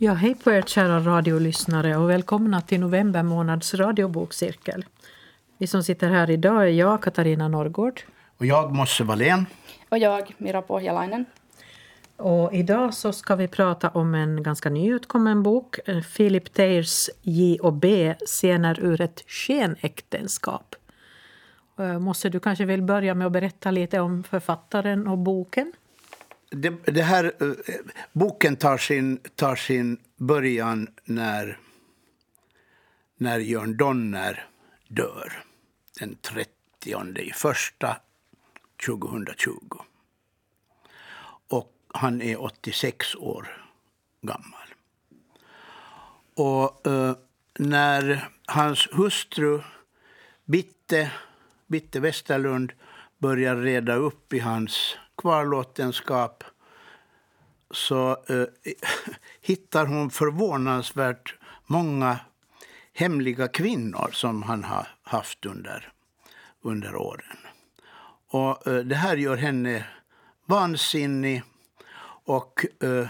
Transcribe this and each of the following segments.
Ja, hej på er kära radiolyssnare och välkomna till november månads radiobokcirkel. Vi som sitter här idag är jag, Katarina Norrgård. Och jag, Mosse Wallén. Och jag, Mira Pohjalainen. Och idag så ska vi prata om en ganska nyutkommen bok. eh, Philip Teirs J och B, scener ur ett skenäktenskap. Eh, Mosse, du kanske vill börja med att berätta lite om författaren och boken? Det, det här, eh, boken tar sin, tar sin början när, när Jörn Donner dör den 30 i första 2020. Och han är 86 år gammal. Och eh, när hans hustru Bitte, Bitte Westerlund börjar reda upp i hans kvarlåtenskap så eh, hittar hon förvånansvärt många hemliga kvinnor som han har haft under, under åren. Och eh, det här gör henne vansinnig och eh,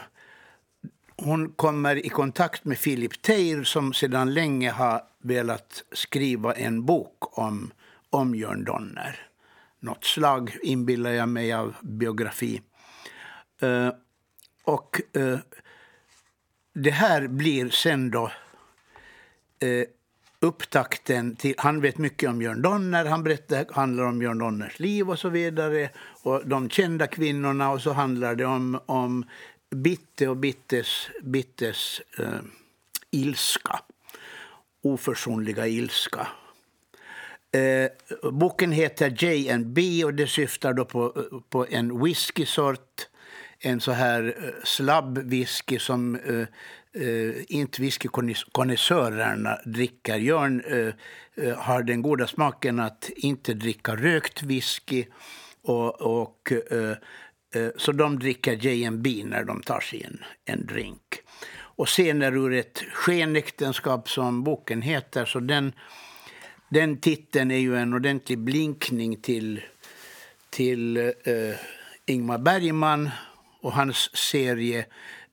hon kommer i kontakt med Philip Teir som sedan länge har velat skriva en bok om, om Jörn Donner. Något slag, inbillar jag mig, av biografi. Eh, och eh, det här blir sen då eh, upptakten till... Han vet mycket om Jörn Donner, han berättar, handlar om Jörn Donners liv och så vidare. Och de kända kvinnorna och så handlar det om, om Bitte och Bittes, Bittes eh, ilska. Oförsonliga ilska. Eh, boken heter J&B och det syftar då på, på en whiskysort. En så här eh, slabb whisky som eh, eh, inte whiskykonnässörerna dricker. Jörn eh, eh, har den goda smaken att inte dricka rökt whisky. Och, och, eh, eh så de dricker J&B när de tar sig en, en drink. Och scener ur ett skenäktenskap som boken heter. Så den, den titeln är ju en ordentlig blinkning till, till eh, Ingmar Bergman och hans serie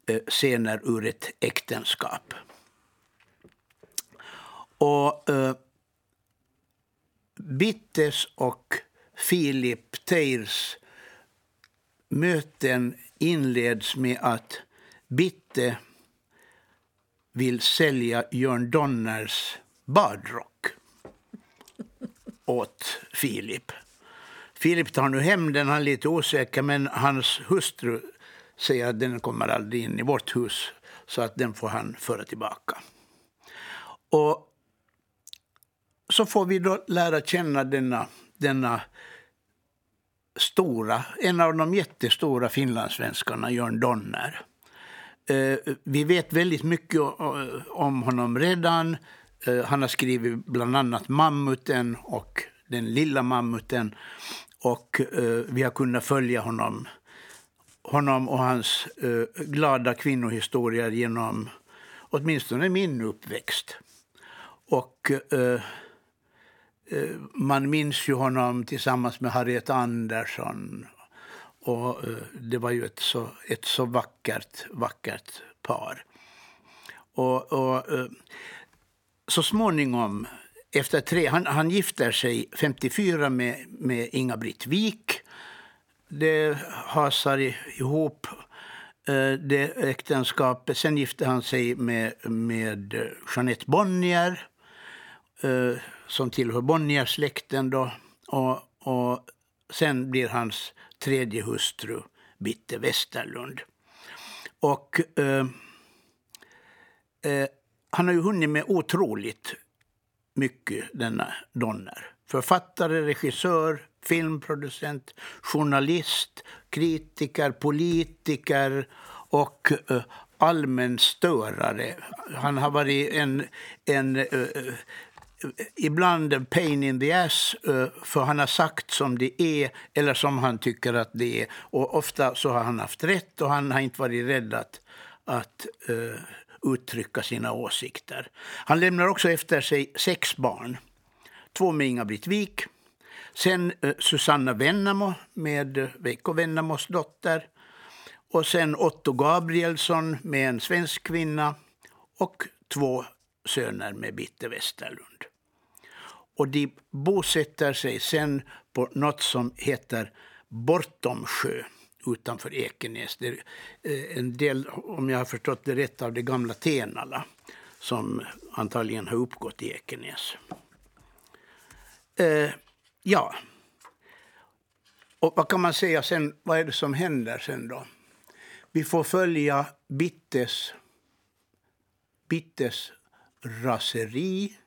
eh, Scener ur ett äktenskap. Och eh, Bittes och Filip Teirs möten inleds med att Bitte vill sälja Jörn Donners badrock åt Filip. Filip tar nu hem den, han är lite osäker, men hans hustru säger att den kommer aldrig in i vårt hus, så att den får han föra tillbaka. Och så får vi då lära känna denna, denna stora, en av de jättestora finlandssvenskarna, Jörn Donner. Eh, vi vet väldigt mycket om honom redan. Eh, han har skrivit bland annat Mammuten och Den lilla mammuten. Och eh, vi har kunnat följa honom, honom och hans eh, glada kvinnohistorier genom åtminstone min uppväxt. Och man minns ju honom tillsammans med Harriet Andersson och det var ju ett så, ett så vackert, vackert par. Och, och så småningom, efter tre, han, han gifter sig 54 med, med Inga-Britt Wik. Det hasar ihop eh, det äktenskapet. Sen gifte han sig med, med eh, Jeanette Bonnier eh, som tillhör Bonnier-släkten. Då. Och, och sen blir hans tredje hustru Bitte Westerlund. Och eh, eh, han har ju hunnit med otroligt mycket, denna Donner. Författare, regissör, filmproducent, journalist, kritiker, politiker och eh, uh, allmän störare. Han har varit en, en uh, ibland en pain in the ass, uh, för han har sagt som det är eller som han tycker att det är. Och ofta så har han haft rätt och han har inte varit rädd att, att uttrycka sina åsikter. Han lämnar också efter sig sex barn. Två med Inga-Britt Wik. Sen eh, Susanna Vennamo med Veikko Vennamos dotter. Och sen Otto Gabrielsson med en svensk kvinna och två söner med Bitte Westerlund. Och de bosätter sig sen på något som heter Bortomsjö utanför Ekenäs. Det är eh, en del, om jag har förstått det rätt, av det gamla Tenala som antagligen har uppgått i Ekenäs. Eh, ja. Och vad kan man säga sen? Vad är det som händer sen då? Vi får följa Bittes, Bittes raseri,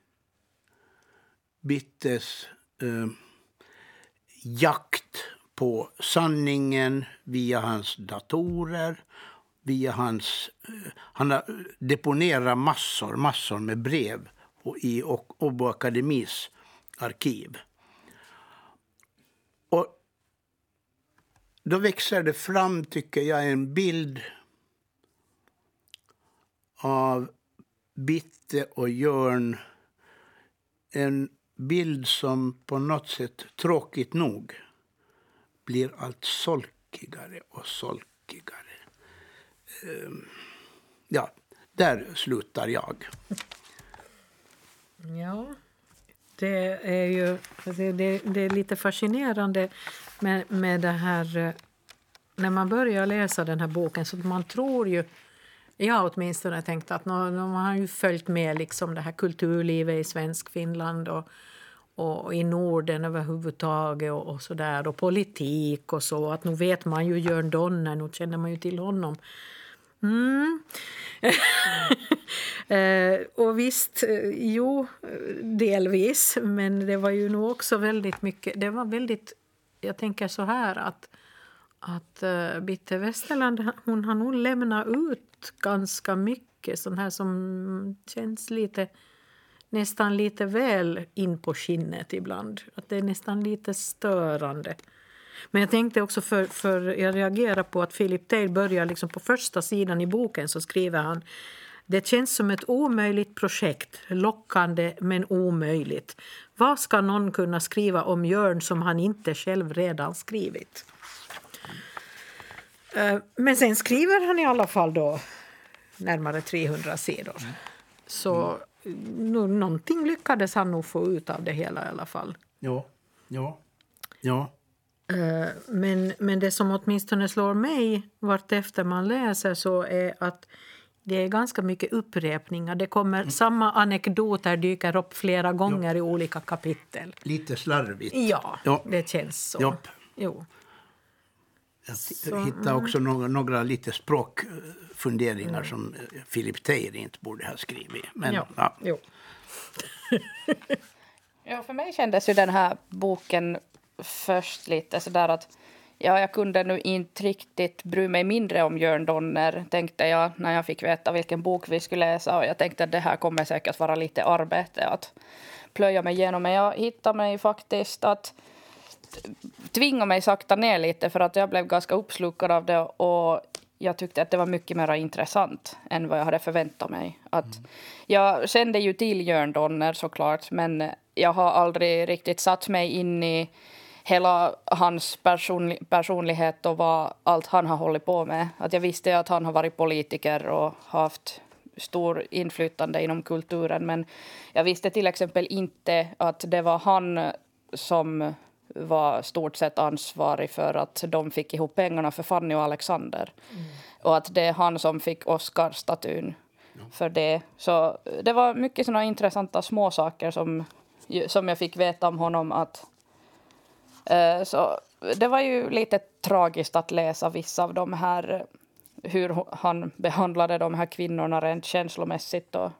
Bittes eh, jakt på sanningen via hans datorer, via hans... Eh, han har deponerat massor, massor med brev i Åbo Akademis arkiv. Och då växer det fram, tycker jag, en bild av Bitte och Jörn. En bild som på något sätt, tråkigt nog, blir allt solkigare och solkigare. Ehm, ja, där slutar jag. Ja, det är ju alltså det, det är lite fascinerande med, med det här... Eh, när man börjar läsa den här boken så man tror ju... Jag har åtminstone tänkt att man har ju följt med liksom det här kulturlivet i svensk Finland och, och i Norden överhuvudtaget och, och så där och politik och så. Att nu vet man ju Jörn Donner, nu känner man ju till honom. Mm. eh, och visst, eh, jo, delvis. Men det var ju nog också väldigt mycket... Det var väldigt... Jag tänker så här att, att uh, Bitte Westerland hon har nog lämnat ut ganska mycket sånt här som känns lite nästan lite väl in på skinnet ibland. Att det är nästan lite störande. Men jag tänkte också för, för jag reagerar på att Philip Tail börjar liksom på första sidan i boken så skriver han det känns som ett omöjligt projekt, lockande men omöjligt. Vad ska någon kunna skriva om Jörn som han inte själv redan skrivit? Eh, men sen skriver han i alla fall då närmare 300 sidor. Så. Mm någonting lyckades han nog få ut av det hela i alla fall. Ja, ja, ja. Eh, men, men det som åtminstone slår mig vartefter man läser så är att det är ganska mycket upprepningar. Det kommer mm. Samma anekdoter dyker upp flera gånger ja. i olika kapitel. Lite slarvigt. Ja, ja. det känns så. Ja. Jo. Jag hittade också några, några lite språkfunderingar mm. som eh, Philip Teir inte borde ha skrivit. Men, ja. Ja. Jo. ja, för mig kändes ju den här boken först lite sådär att ja, jag kunde nu inte riktigt bry mig mindre om Jörn Donner, tänkte jag när jag fick veta vilken bok vi skulle läsa. Och jag tänkte att det här kommer säkert vara lite arbete att plöja mig igenom. Men jag hittade mig faktiskt att tvinga mig sakta ner lite för att jag blev ganska uppslukad av det och jag tyckte att det var mycket mer intressant än vad jag hade förväntat mig. Att mm. Jag kände ju till Jörn Donner såklart men jag har aldrig riktigt satt mig in i hela hans personli personlighet och vad allt han har hållit på med. Att jag visste att han har varit politiker och haft stor inflytande inom kulturen men jag visste till exempel inte att det var han som var stort sett ansvarig för att de fick ihop pengarna för Fanny och Alexander. Mm. Och att det är han som fick Oscarsstatyn ja. för det. Så det var mycket såna intressanta småsaker som, som jag fick veta om honom. att Eh, så det var ju lite tragiskt att läsa vissa av de här hur han behandlade de här kvinnorna rent känslomässigt och,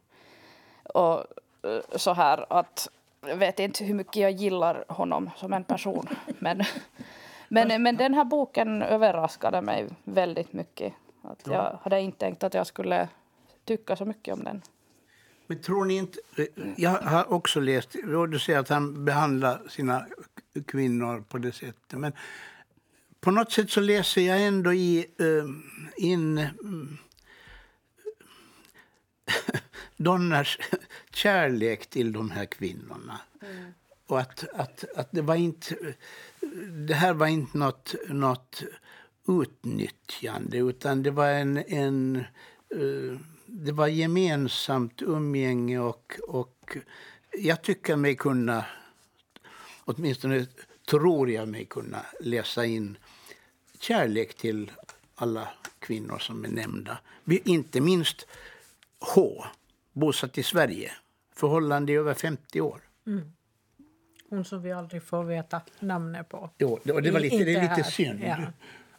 och eh, så här att jag vet inte hur mycket jag gillar honom som en person men, men, men den här boken överraskade mig väldigt mycket. Att jag hade inte tänkt att jag skulle tycka så mycket om den. Men tror ni inte... Jag har också läst... Du säger att han behandlar sina kvinnor på det sättet. Men på något sätt så läser jag ändå i, uh, in Donners kärlek till de här kvinnorna. Mm. Och att, att, att det var inte... Det här var inte nåt, nåt utnyttjande utan det var en, en eh, det var gemensamt umgänge och, och jag tycker mig kunna, åtminstone tror jag mig kunna läsa in kärlek till alla kvinnor som är nämnda. Inte minst H, bosatt i Sverige, förhållande i över 50 år. Mm. Hon som vi aldrig får veta namnet på. Jo, det, det, var lite, det är lite synd ja.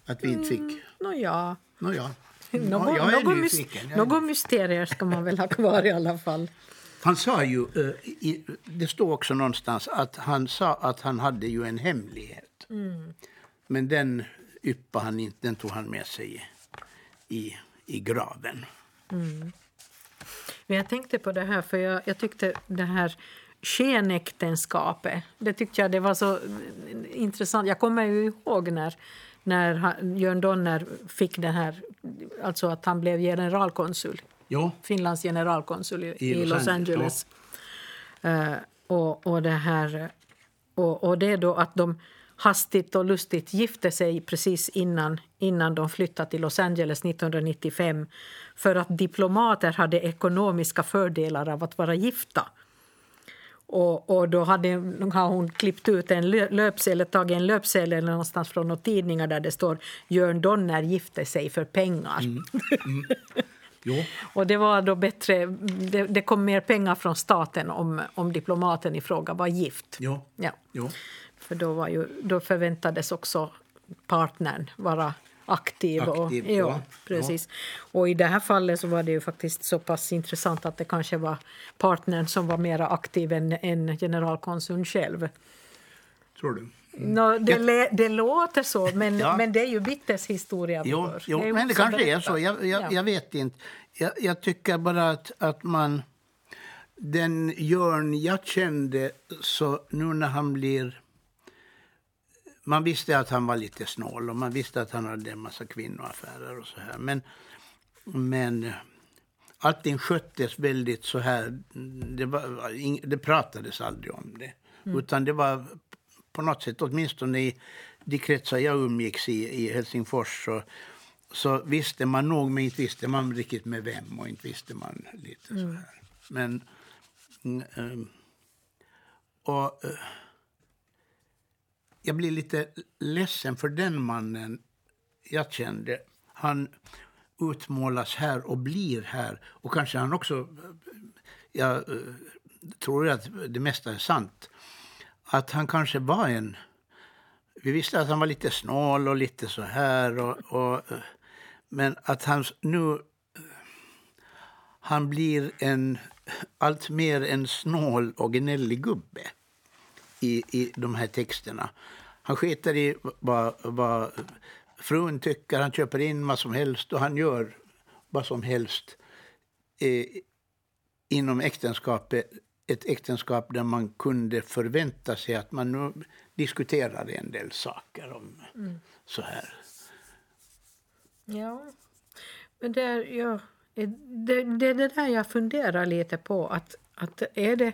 att vi inte fick. Mm, Nåja. No, ja. Någon, är någon, nyfiken. någon mysterier ska man väl ha kvar i alla fall. Han sa ju, eh, det står också någonstans, att han sa att han hade ju en hemlighet. Mm. Men den yppade han inte, den tog han med sig i, i graven. Mm. Men jag tänkte på det här, för jag, jag tyckte det här skenäktenskapet, det tyckte jag det var så intressant. Jag kommer ju ihåg när, när Jörn Donner fick den här, alltså att han blev generalkonsul. Ja. Finlands generalkonsul i, I, i Los, Angeles. Ja. Uh, och, och det här, och, och det då att de hastigt och lustigt gifte sig precis innan, innan de flyttade till Los Angeles 1995 för att diplomater hade ekonomiska fördelar av att vara gifta. Och, och då hade, har hon klippt ut en löpsedel, tagit en löpsedel någonstans från några tidningar där det står Jörn Donner gifte sig för pengar. Mm. Mm. och det var då bättre, det, det, kom mer pengar från staten om, om diplomaten i fråga var gift. Jo. Ja. Jo. För då, var ju, då förväntades också partnern vara aktiv. aktiv och, ja, precis. Ja. Och I det här fallet så var det ju faktiskt så pass intressant att det kanske var partnern som var mer aktiv än, än generalkonsuln själv. Tror du? Mm. No, det, det, låter så, men, ja. men det är ju Bittes historia. Jo, jo det men det kanske berättat. är så. Jag, jag, ja. jag vet inte. Jag, jag, tycker bara att, att man... Den Jörn jag kände, så nu när han blir man visste att han var lite snål och man visste att han hade en massa kvinnoaffärer och så här. Men, men allting sköttes väldigt så här. Det, var, det pratades aldrig om det. Mm. Utan det var på något sätt, åtminstone i de kretsar jag umgicks i, i Helsingfors så, så visste man nog, men inte visste man riktigt med vem och inte visste man lite mm. så här. Men... Mm, och jag blir lite ledsen för den mannen jag kände. Han utmålas här och blir här. Och kanske han också... Jag eh, tror att det mesta är sant. Att han kanske var en... Vi visste att han var lite snål och lite så här. Och, och eh, men att han nu... Eh, han blir en allt mer en snål och gnällig gubbe i, i de här texterna. Han skiter i vad, vad frun tycker, han köper in vad som helst och han gör vad som helst eh, inom äktenskapet. Ett äktenskap där man kunde förvänta sig att man nu diskuterade en del saker om mm. så här. Ja, men det, ja, det, det är det där jag funderar lite på. Att, att är det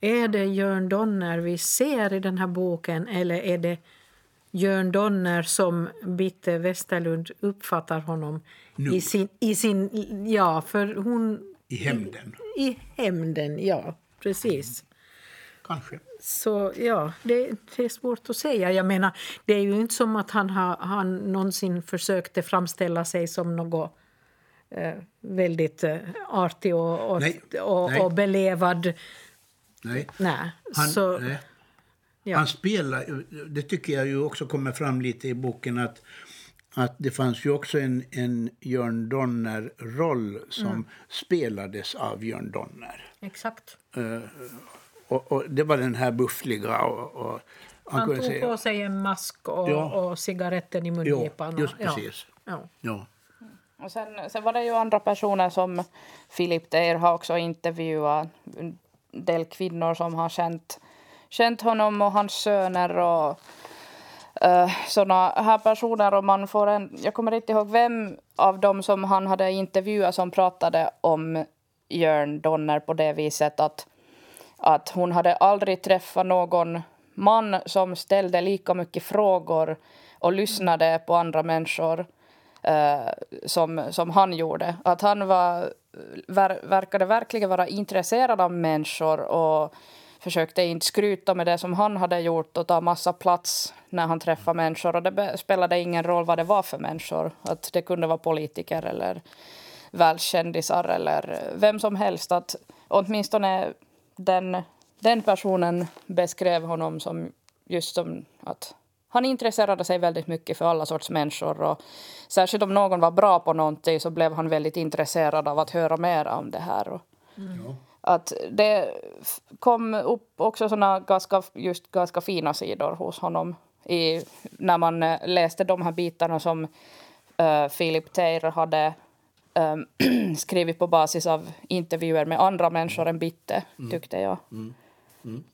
är det Jörn Donner vi ser i den här boken eller är det Jörn Donner som Bitte Westerlund uppfattar honom nu. i sin, i sin... Ja, för hon... I hämnden. I, i hämnden, ja. Precis. Mm. Kanske. Så ja, det, det, är svårt att säga. Jag menar, det är ju inte som att han, har, han någonsin försökte framställa sig som något eh, väldigt eh, artig och, och, nej, och, nej. och belevad Nej. Nej. Han, så, nej. Ja. Han spelar, det tycker jag ju också kommer fram lite i boken, att, att det fanns ju också en, en Jörn Donner-roll som mm. spelades av Jörn Donner. Exakt. Uh, och, och, det var den här buffliga och, och han, han tog säga, på sig en mask och, ja. och cigaretten i mungipan. Ja, just precis. Ja. ja. Och sen, sen var det ju andra personer som Philip Deir har också intervjuat del kvinnor som har känt, känt honom och hans söner och uh, såna här personer. Och man får en, jag kommer inte ihåg vem av dem som han hade intervjuat som pratade om Jörn Donner på det viset att, att hon hade aldrig träffat någon man som ställde lika mycket frågor och lyssnade på andra människor eh, som, som han gjorde. Att han var, ver, verkade verkligen vara intresserad av människor och försökte inte skryta med det som han hade gjort och ta massa plats när han träffade människor. Och det spelade ingen roll vad det var för människor. Att det kunde vara politiker eller världskändisar eller vem som helst. Att åtminstone den, den personen beskrev honom som just som att han intresserade sig väldigt mycket för alla sorts människor. Och särskilt om någon var bra på någonting så blev han väldigt intresserad av att höra mer om det här. Och mm. Att det kom upp också såna ganska, just ganska fina sidor hos honom i, när man eh, läste de här bitarna som uh, Philip Taylor hade um, skrivit på basis av intervjuer med andra människor än Bitte, mm. tyckte jag. Mm. Mm.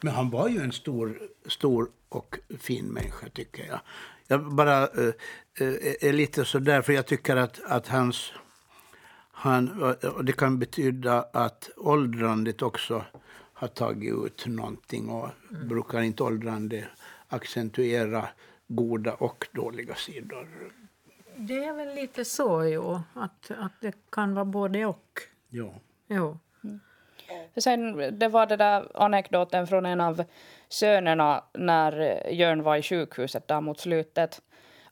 Men han var ju en stor, stor och fin människa, tycker jag. Jag bara uh, är lite så där, för jag tycker att, att hans... Han, och det kan betyda att åldrandet också har tagit ut någonting. Och mm. brukar inte åldrande accentuera goda och dåliga sidor? Det är väl lite så, jo. Att, att det kan vara både och. Ja. Jo. Mm. Sen, det var den där anekdoten från en av sönerna när Jörn var i sjukhuset där mot slutet.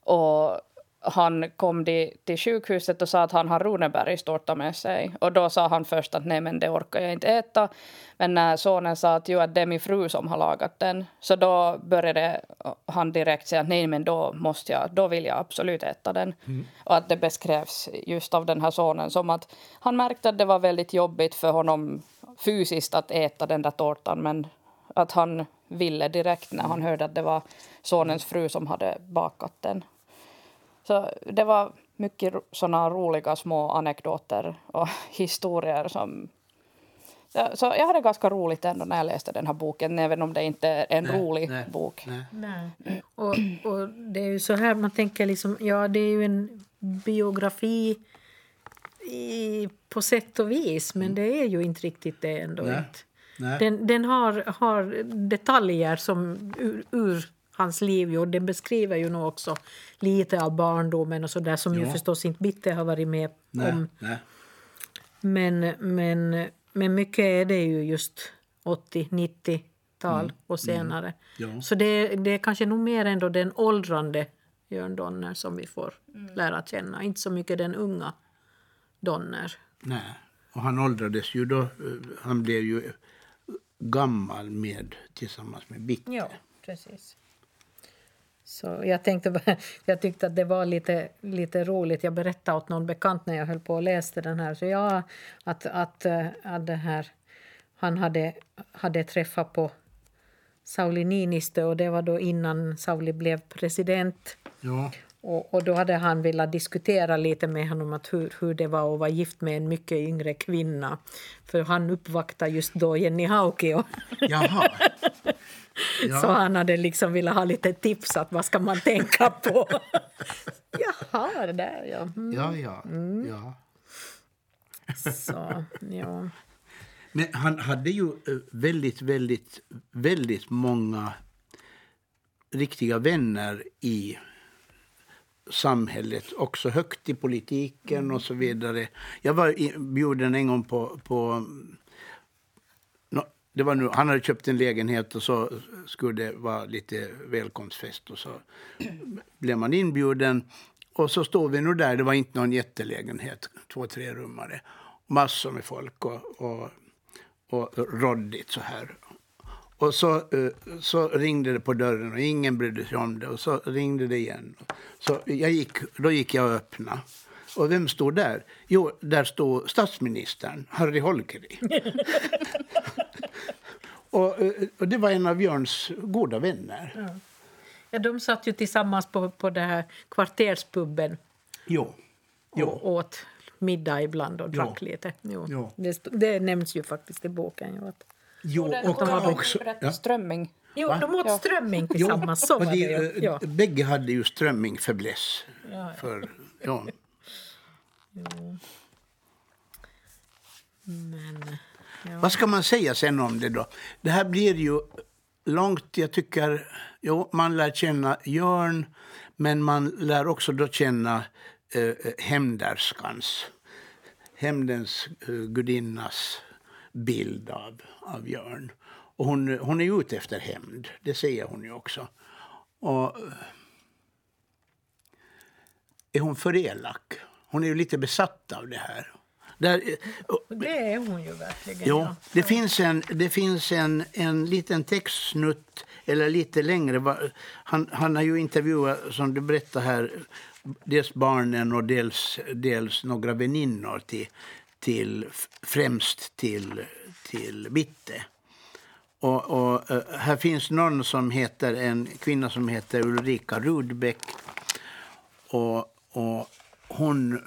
Och han kom till sjukhuset och sa att han har Runebergstårta med sig. Och då sa han först att nej men det orkar jag inte äta. Men när sonen sa att, jo, att det är min fru som har lagat den. Så då började han direkt säga att nej men då måste jag, då vill jag absolut äta den. Mm. Och att det beskrevs just av den här sonen som att han märkte att det var väldigt jobbigt för honom fysiskt att äta den där tårtan. Men att han ville direkt när han hörde att det var sonens fru som hade bakat den. Så det var mycket såna roliga små anekdoter och historier som så jag hade ganska roligt ändå när jag läste den här boken, även om det inte är en nej, rolig nej, bok. Nej. nej. Och, och, det är ju så här man tänker, liksom, ja det är ju en biografi i, på sätt och vis, men det är ju inte riktigt det ändå. Inte. Den, den har, har detaljer som ur, ur hans liv. Och den beskriver ju nog också lite av barndomen och så där som ja. ju förstås inte Bitte har varit med nej, om. Nej. Men, men, men mycket är det ju just 80-90-tal mm. och senare. Mm. Ja. Så det, det är kanske nog mer ändå den åldrande Jörn Donner som vi får mm. lära känna. Inte så mycket den unga Donner. Nej, och han åldrades ju då. Eh, han blev ju gammal med tillsammans med Bitte. Ja, precis. Så jag, tänkte, jag tyckte att det var lite, lite roligt. Jag berättade åt någon bekant när jag höll på och läste den här. Så ja, att, att, eh, att det här, han hade, hade träffat på Sauli Niinistö och det var då innan Sauli blev president. Ja. Och, och då hade han velat diskutera lite med honom att hur, hur det var att vara gift med en mycket yngre kvinna. För han uppvaktade just då Jenny Haukio. Jaha. Ja. Så han hade liksom velat ha lite tips att vad ska man tänka på. Jaha, det där ja. Mm. Ja, ja. Mm. ja. Så, ja. Men han hade ju eh, väldigt, väldigt, väldigt många riktiga vänner i samhället, också högt i politiken mm. och så vidare. Jag var bjuden en gång på, på det var nu, han hade köpt en lägenhet och så skulle det vara lite välkomstfest. Och så blev man inbjuden. Och så stod vi nu där, det var inte någon jättelägenhet, två, tre rummare. Massor med folk och, och, och råddigt så här. Och så, eh, så ringde det på dörren och ingen brydde sig om det. Och så ringde det igen. Så jag gick, då gick jag och öppnade. Och vem stod där? Jo, där stod statsministern, Harry Holkeri. och, eh, och, det var en av Björns goda vänner. Ja. ja de satt ju tillsammans på, på den här kvarterspubben. Jo. jo. Och åt middag ibland och drack jo. lite. Jo. jo. Det, det nämns ju faktiskt i boken. Jo, att, jo, och, och de hade också... Ja. Strömming. Jo, Va? de åt ja. strömming tillsammans. Så var det. Eh, ja. Bägge hade ju strömmingfäbless. Ja. För, ja. Jo. Men. Vad ska man säga sen om det då? Det här blir ju långt jag tycker... Jo, man lär känna Jörn, men man lär också då känna eh, hämnderskans, hämndens eh, gudinnas bild av, av Jörn. Och hon, hon är ute efter hämnd, det säger hon ju också. Och, är hon för elak? Hon är ju lite besatt av det här. Där, det är hon ju verkligen. Jo, ja. Det finns, en, det finns en, en liten textsnutt, eller lite längre. Han, han har ju intervjuat, som du berättade här, dels barnen och dels, dels några väninnor till, till, främst till, till Bitte. Och, och, eh, här finns någon som heter, en kvinna som heter Ulrika Rudbeck. Och, och hon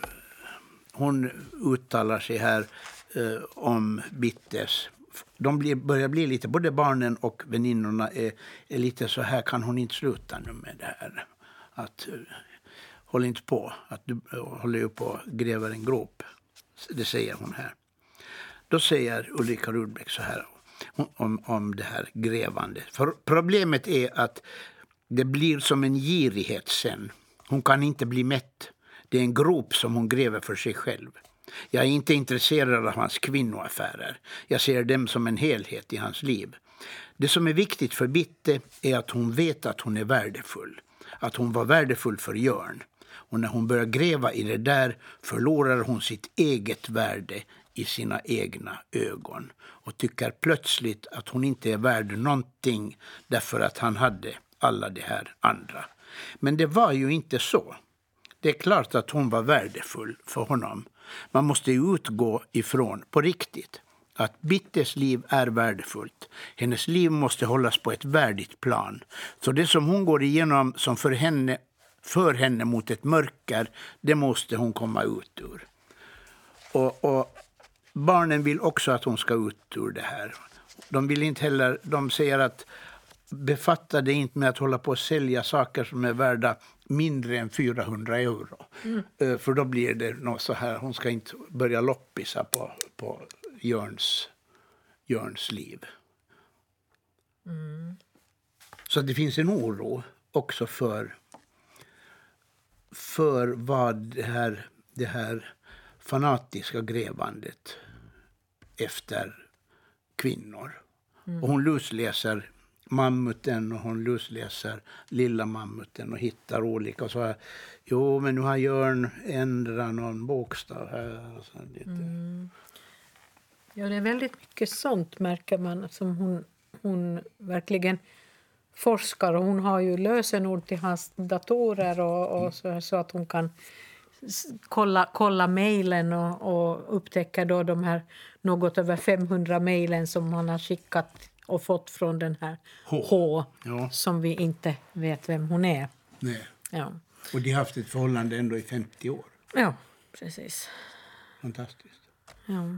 hon uttalar sig här eh, om Bittes de blir, börjar bli lite, både barnen och väninnorna är, är lite så här, kan hon inte sluta nu med det här? Att, eh, håll inte på, att du eh, håller ju på och gräver en grop. Det säger hon här. Då säger Ulrika Rudbeck så här om, om det här grävandet. För problemet är att det blir som en girighet sen. Hon kan inte bli mätt. Det är en grop som hon gräver för sig själv. Jag är inte intresserad av hans kvinnoaffärer. Jag ser dem som en helhet i hans liv. Det som är viktigt för Bitte är att hon vet att hon är värdefull. Att hon var värdefull för Jörn. Och när hon börjar gräva i det där förlorar hon sitt eget värde i sina egna ögon och tycker plötsligt att hon inte är värd någonting därför att han hade alla de här andra. Men det var ju inte så. Det är klart att hon var värdefull för honom. Man måste utgå ifrån, på riktigt, att Bittes liv är värdefullt. Hennes liv måste hållas på ett värdigt plan. Så det som hon går igenom som för henne, för henne mot ett mörker, det måste hon komma ut ur. Och, och barnen vill också att hon ska ut ur det här. De vill inte heller, de säger att befatta dig inte med att hålla på och sälja saker som är värda mindre än 400 euro. Mm. Eh, för då blir det något så här, hon ska inte börja loppisa på, på Jörns, Jörns liv. Mm. Så det finns en oro också för, för vad det här, det här fanatiska grävandet efter kvinnor. Mm. Och hon lusläser mammuten och hon lusläser lilla mammuten och hittar olika. Och så här, jo, men nu har Jörn ändrat någon bokstav här. Och så lite. Mm. Ja, det är väldigt mycket sånt märker man som hon, hon verkligen forskar. Och hon har ju lösenord till hans datorer och, och mm. så, så, att hon kan kolla, kolla mejlen och, och upptäcka då de här något över 500 mejlen som han har skickat och fått från den här H, H ja. som vi inte vet vem hon är. Nej. Ja. Och de har haft ett förhållande ändå i 50 år. Ja, precis. Fantastiskt. Ja.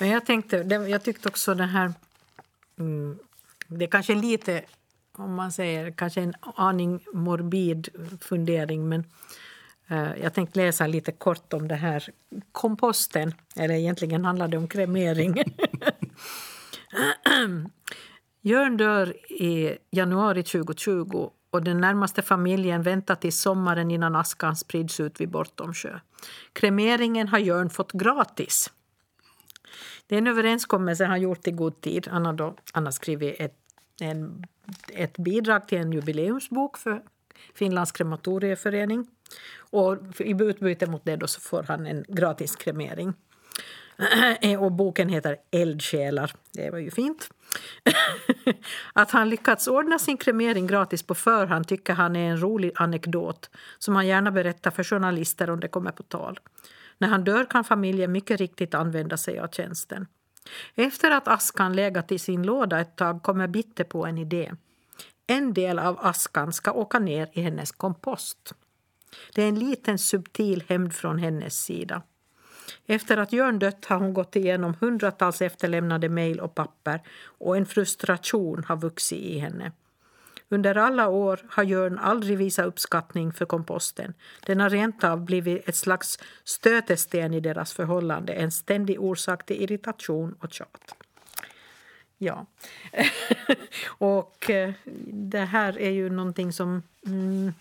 Men jag tänkte, jag tyckte också det här... Det är kanske lite, om man säger, kanske en aning morbid fundering men eh, jag tänkte läsa lite kort om det här komposten. Eller egentligen handlar det om kremering. Jörn dör i januari 2020 och den närmaste familjen väntar till sommaren innan askan sprids ut vid Bortomsjö. Kremeringen har Jörn fått gratis. Det är en överenskommelse han gjort i god tid. Han har, då, han har skrivit ett, en, ett bidrag till en jubileumsbok för Finlands krematorieförening. Och i utbyte mot det då så får han en gratis kremering. Och boken heter Eldsjälar. Det var ju fint. att han lyckats ordna sin kremering gratis på förhand tycker han är en rolig anekdot som han gärna berättar för journalister om det kommer på tal. När han dör kan familjen mycket riktigt använda sig av tjänsten. Efter att askan legat i sin låda ett tag kommer Bitte på en idé. En del av askan ska åka ner i hennes kompost. Det är en liten subtil hämnd från hennes sida. Efter att Jörn dött har hon gått igenom hundratals efterlämnade mejl och papper och en frustration har vuxit i henne. Under alla år har Jörn aldrig visat uppskattning för komposten. Den har rent av blivit ett slags stötesten i deras förhållande, en ständig orsak till irritation och tjat. Ja. och eh, det här är ju någonting som... Mm,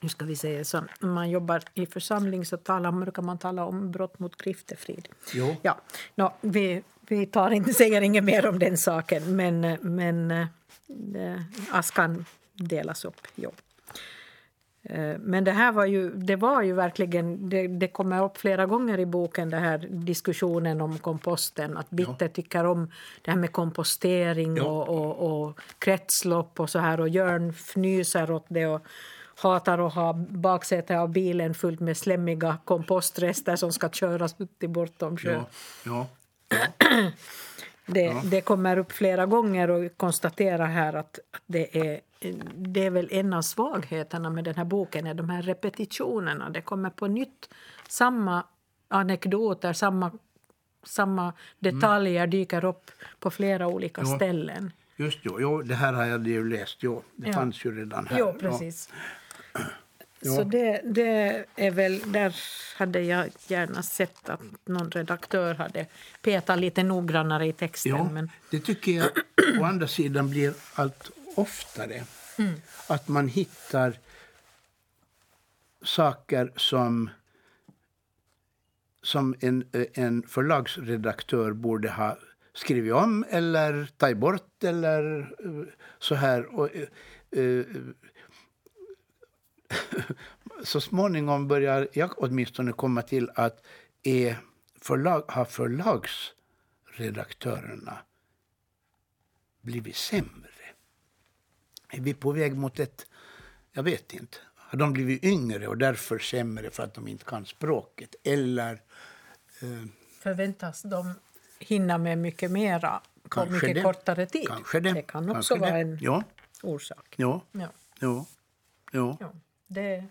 hur ska vi säga? Så när man jobbar i församling så talar, brukar man tala om brott mot griftefrid. Jo. Ja, no, vi, vi tar inte, säger inget mer om den saken, men, men eh, askan delas upp. Jo. Eh, Men det här var ju, det var ju verkligen, det, det kommer upp flera gånger i boken, den här diskussionen om komposten. Att Bitter tycker om det här med kompostering Ja. och, och, och kretslopp och så här. Och Jörn fnyser åt det och hatar att ha baksätet av bilen fullt med slemmiga kompostrester som ska köras ut till bortom sjön. Ja. Ja. Det, det kommer upp flera gånger och konstaterar här att, att det, är, det är väl en av svagheterna med den här boken, är de här repetitionerna. Det kommer på nytt samma anekdoter, samma, samma detaljer dyker upp på flera olika Ja. ställen. Just jo, jo, det här har jag ju läst. Jo, det Ja. fanns ju redan här. Jo, precis. Ja. Så det, det är väl, där hade jag gärna sett att någon redaktör hade petat lite noggrannare i texten. Ja, Men, det tycker jag å andra sidan blir allt oftare. Mm. Att man hittar saker som som en, en förlagsredaktör borde ha skrivit om eller tagit bort eller eh, så här. Och, eh, eh, så småningom börjar jag åtminstone komma till att är förlag, har förlagsredaktörerna blivit sämre? Är vi på väg mot ett... Jag vet inte. Har de blivit yngre och därför sämre för att de inte kan språket? Eller... Eh, förväntas de hinna med mycket mera på mycket det. kortare tid. kanske det. Det kan också kanske vara det. en Ja, orsak. ja, Ja, ja, ja. ja. Det,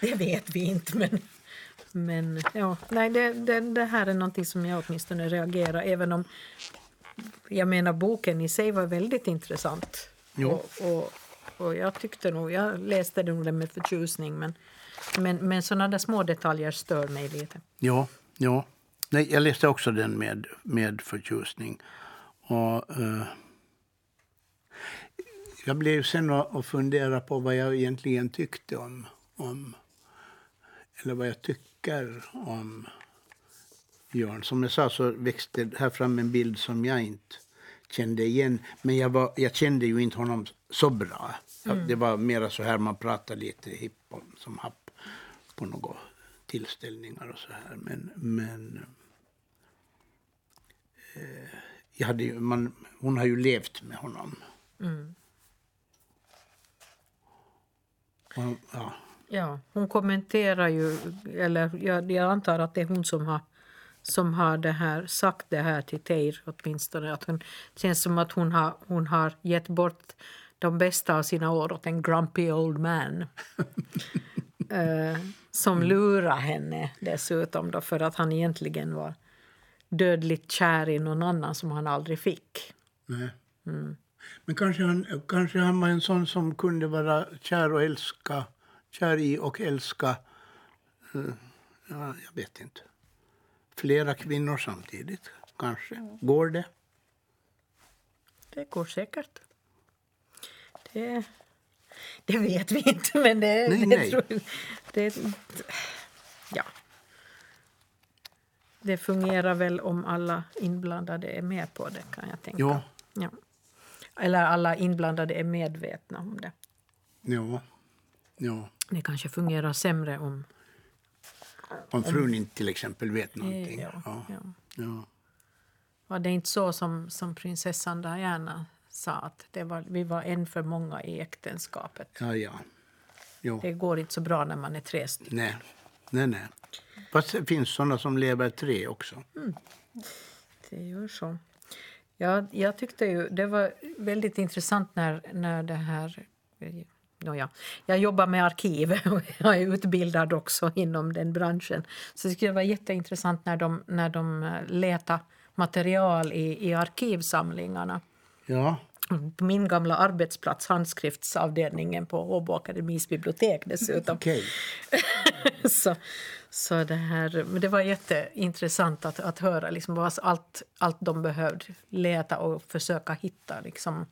det vet vi inte, men, men ja. Nej, det, det, det här är någonting som jag åtminstone reagerar även om jag menar boken i sig var väldigt intressant. Och, och, och jag tyckte nog, jag läste nog den med förtjusning men, men, men sådana där små detaljer stör mig lite. Ja, ja. Nej, jag läste också den med, med förtjusning. Och, eh, jag blev sen och fundera på vad jag egentligen tyckte om, om... Eller vad jag tycker om Jörn. Som jag sa så växte här fram en bild som jag inte kände igen. Men jag, var, jag kände ju inte honom så bra. Jag- Det var mera så här man pratade lite hipp om, som happ på några tillställningar och så här. Men, men eh, jag hade ju, man, hon har ju levt med honom. Och, ja, Ja, hon kommenterar ju, eller jag, jag antar att det är hon som har, som har det här, sagt det här till Teir åtminstone. Att hon, det känns som att hon har, hon har gett bort de bästa av sina år åt en grumpy old man. eh, som lurar henne dessutom då för att han egentligen var dödligt kär i någon annan som han aldrig fick. nej. Men kanske han, kanske han var en sån som kunde vara kär och älska, kär i och älska, eh, ja, jag vet inte, flera kvinnor samtidigt. Kanske. Går det? Det går säkert. Det, det vet vi inte, men det... Nej, det, nej. Tror, det ja. Det fungerar väl om alla inblandade är med på det, kan jag tänka. Ja. Ja. Eller alla inblandade är medvetna om det. Ja. ja. Det kanske fungerar sämre om... Om frun inte till exempel vet någonting. Ja, Ja. ja. Ja. Var det inte så som, som prinsessan Diana sa, att det var, vi var en för många i äktenskapet? Ja, ja. Jo. Det går inte så bra när man är tre stycken. Nej. nej, nej. Fast det finns såna som lever tre också. Det gör så. Ja, jag tyckte ju det var väldigt intressant när, när det här... Nåja, jag jobbar med arkiv och jag är utbildad också inom den branschen. Så det skulle vara jätteintressant när de, när de eh, letar material i, i arkivsamlingarna. Ja på min gamla arbetsplats, handskriftsavdelningen på Åbo Akademis bibliotek dessutom. Okej. så, så det, här, men det var jätteintressant att, att höra liksom, vad allt, allt de behövde leta och försöka hitta. Liksom.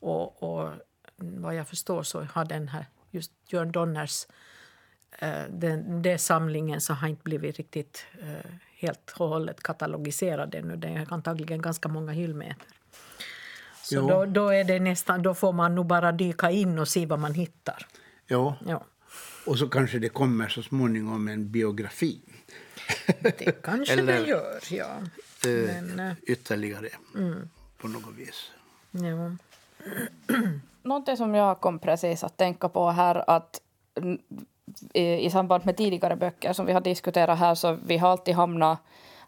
Och, och vad jag förstår så har den här, just Jörn Donners eh, den, den samlingen så har inte blivit riktigt eh, helt och hållet katalogiserad ännu. Det är antagligen ganska många hyllmeter. Så då, då, är det nästan, då får man nog bara dyka in och se vad man hittar. Ja, Ja. och så kanske det kommer så småningom en biografi. Det kanske Eller- det gör, ja. Eh, Men, eh, ytterligare på något vis. ja. Någonting som jag kom precis att tänka på här att mm, i, i samband med tidigare böcker som vi har diskuterat här så vi har alltid hamnat,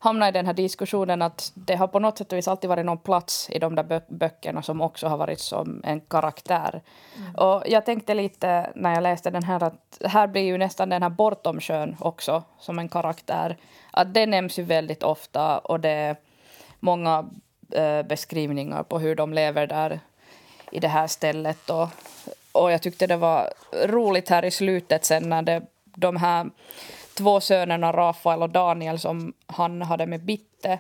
hamnat i den här diskussionen att det har på något sätt och vis alltid varit någon plats i de där bö- böckerna som också har varit som en karaktär. Och jag tänkte lite när jag läste den här att här blir ju nästan den här Bortom sjön också som en karaktär. Att det nämns ju väldigt ofta och det är många eh, beskrivningar på hur de lever där i det här stället. Och, och jag tyckte det var roligt här i slutet sen när det, de här två sönerna Rafael och Daniel som han hade med Bitte.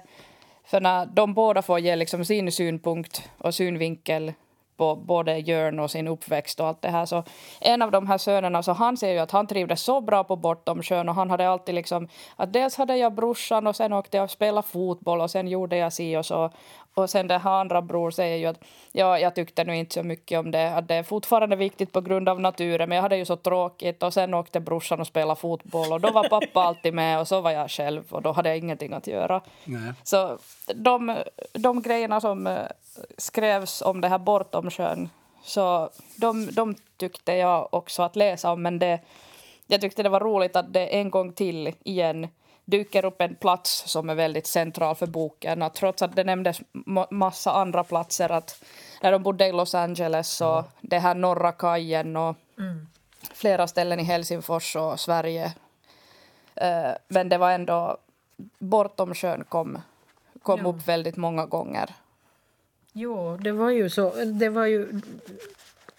För när de båda får ge liksom sin synpunkt och synvinkel på både Jörn och sin uppväxt och allt det här. Så en av de här sönerna, så han ser ju att han trivdes så bra på Bortom sjön och han hade alltid liksom att dels hade jag brorsan och sen åkte jag och spelade fotboll och sen gjorde jag si och så. Och sen den här andra bror säger ju att ja, jag tyckte nu inte så mycket om det, att det är fortfarande viktigt på grund av naturen, men jag hade ju så tråkigt och sen åkte brorsan och spelade fotboll och då var pappa alltid med och så var jag själv och då hade jag ingenting att göra. Nej. Så de, de grejerna som eh, skrevs om det här bortom sjön, så de, de tyckte jag också att läsa om. Men det, jag tyckte det var roligt att det en gång till igen dyker upp en plats som är väldigt central för boken. Att trots att det nämndes ma- massa andra platser, att när de bodde i Los Angeles och det här norra kajen och flera ställen i Helsingfors och Sverige. Eh, men det var ändå bortom sjön kom, kom Ja. upp väldigt många gånger. Jo, det var ju så. Det, var ju,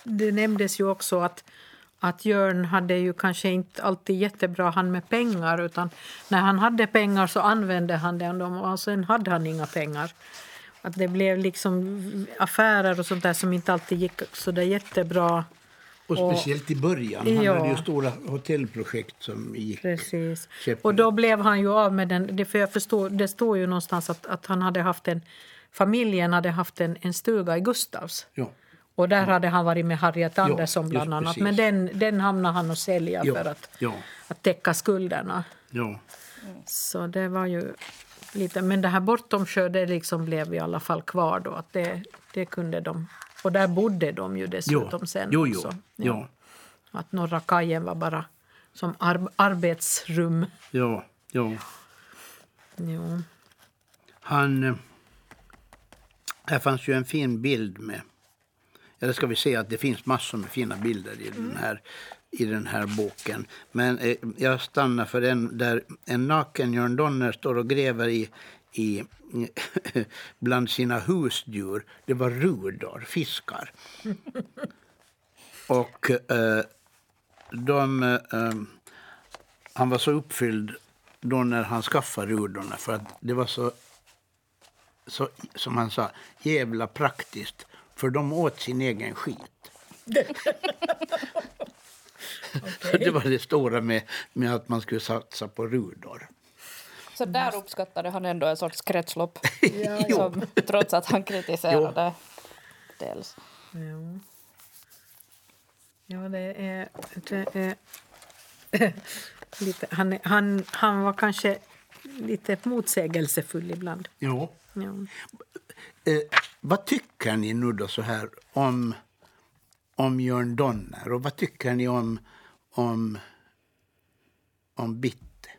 det nämndes ju också att, att Jörn hade ju kanske inte alltid jättebra hand med pengar utan när han hade pengar så använde han dem och sen hade han inga pengar. Att det blev liksom affärer och sånt där som inte alltid gick så där jättebra. Och speciellt i början. Han Ja. hade ju stora hotellprojekt som gick. Precis. Och då blev han ju av med den. Det, för jag förstår, det står ju någonstans att, att han hade haft en, familjen hade haft en, en stuga i Gustavs. Ja. Och där hade han varit med Harriet Ja, Andersson bland annat. precis. Men den, den hamnade han att sälja Ja, för att, ja. att täcka skulderna. Ja. Så det var ju lite... Men det här bortom sjö, det liksom blev i alla fall kvar då. Att det, det kunde de... Och där bodde de ju dessutom Jo. sen Jo, jo. också. Ja. Att Norra kajen var bara som ar arbetsrum. Ja. ja. Jo. Han... eh, Här fanns ju en fin bild med... Eller ska vi säga att det finns massor med fina bilder i den här, i den här boken. Men eh, jag stannar för en där en naken Jörn Donner står och gräver i, i bland sina husdjur. Det var rudor, fiskar. och eh, de... Eh, han var så uppfylld då när han skaffade rudorna för att det var så, så som han sa, jävla praktiskt. För de åt sin egen skit. Det var det stora med, med att man skulle satsa på rudor. Så där uppskattade han ändå en sorts kretslopp. Jo. som, trots att han kritiserade dels. Ja. Ja, det är... Det är lite, han, han, han var kanske lite motsägelsefull ibland. Ja. Ja. Eh, vad tycker ni nu då så här om, om Jörn Donner och vad tycker ni om, om, om Bitte?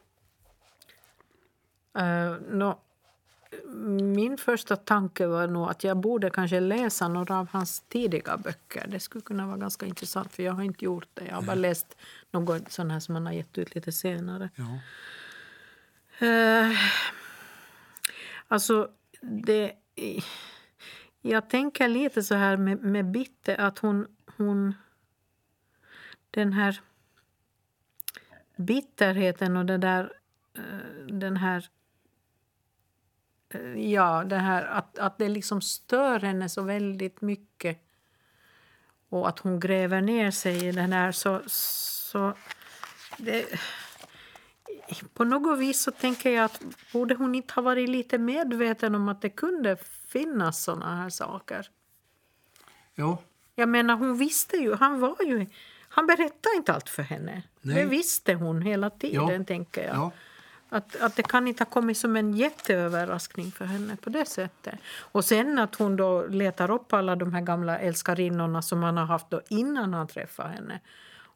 Uh, nå, min första tanke var nog att jag borde kanske läsa några av hans tidiga böcker. Det skulle kunna vara ganska intressant, för jag har inte gjort det. Jag har bara läst något sån här som han har gett ut lite senare. Ja. Eh, alltså, det... Jag tänker lite så här med, med Bitte att hon, hon... Den här bitterheten och det där, eh, den här... Eh, ja, det här att, att det liksom stör henne så väldigt mycket och att hon gräver ner sig i den här så... så det, på något vis så tänker jag att borde hon inte ha varit lite medveten om att det kunde finnas såna här saker. Ja, Jag menar, hon visste ju, han var ju... Han berättade inte allt för henne. Nej. Det visste hon hela tiden, Ja. tänker jag. ja. Att, att det kan inte ha kommit som en jätteöverraskning för henne på det sättet. Och sen att hon då letar upp alla de här gamla älskarinnorna som han har haft då innan han träffar henne.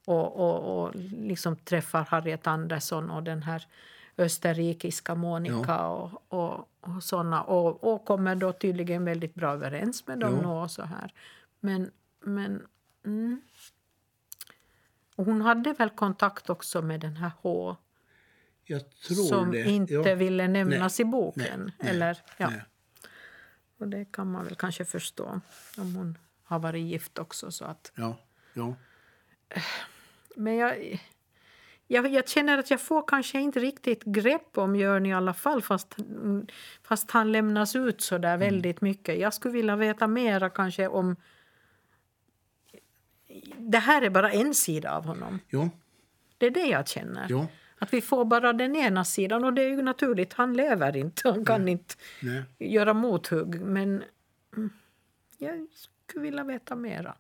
Och, och, och liksom träffar Harriet Andersson och den här österrikiska Monica och, och, och såna. Och, och kommer då tydligen väldigt bra överens med dem Ja. och så här. Men, men mm. Hon hade väl kontakt också med den här H som det. inte ja. ville nämnas Nej. i boken. Nej. Nej. Eller, ja. Och det kan man väl kanske förstå om hon har varit gift också. Så att. Ja, ja. Men jag, jag, jag känner att jag får kanske inte riktigt grepp om Jörn i alla fall fast, fast han lämnas ut så där väldigt mycket. Jag skulle vilja veta mera kanske om... Det här är bara en sida av honom. ja, Det är det jag känner. ja. Att vi får bara den ena sidan och det är ju naturligt. Han lever inte, han kan inte Nej. göra mothugg. Men mm, jag skulle vilja veta mera.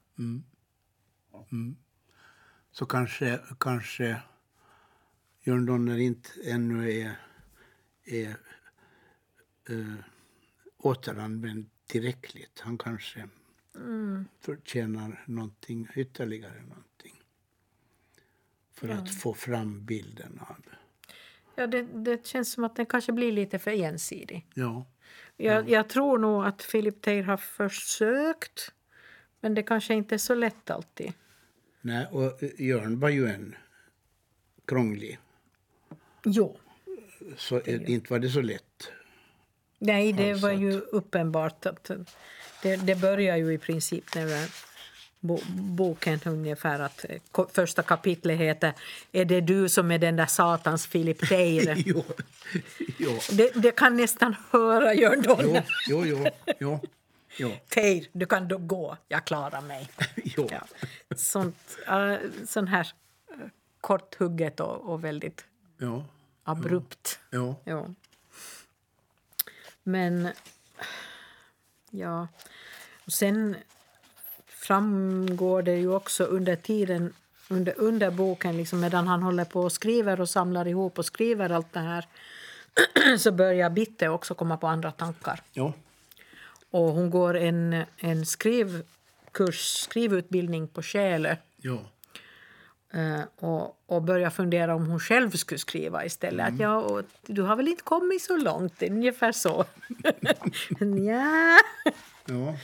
Så kanske, kanske Jörn Donner inte ännu är, är äh, återanvänd tillräckligt. Han kanske förtjänar någonting ytterligare. Någonting för att få fram bilden av... Ja, det, det känns som att den kanske blir lite för ensidig. Ja, Jag, jag tror nog att Philip Teir har försökt men det kanske inte är så lätt alltid. Nej, och eh, Jörn var ju en krånglig. Jo. Så eh, inte var det så lätt. Nej, det Alltså var att- ju uppenbart att det, det börjar ju i princip när boken ungefär att eh, första kapitlet heter Är det du som är den där satans Philip Teir? jo, jo, det, det kan nästan höra Jörn Donner. jo, jo, jo, jo, Teir, du kan då gå, jag klarar mig. jo. Ja. Sånt, äh, sån här äh, korthugget och, och väldigt Ja, abrupt. ja. Ja. Men, ja. Och sen framgår det ju också under tiden, under, under boken, liksom medan han håller på och skriver och samlar ihop och skriver allt det här så börjar Bitte också komma på andra tankar. ja. Och hon går en, en skrivkurs, skrivutbildning på Själö ja. eh, och, och börjar fundera om hon själv skulle skriva istället. Att, ja, och, du har väl inte kommit så långt, ungefär så. ja. ja.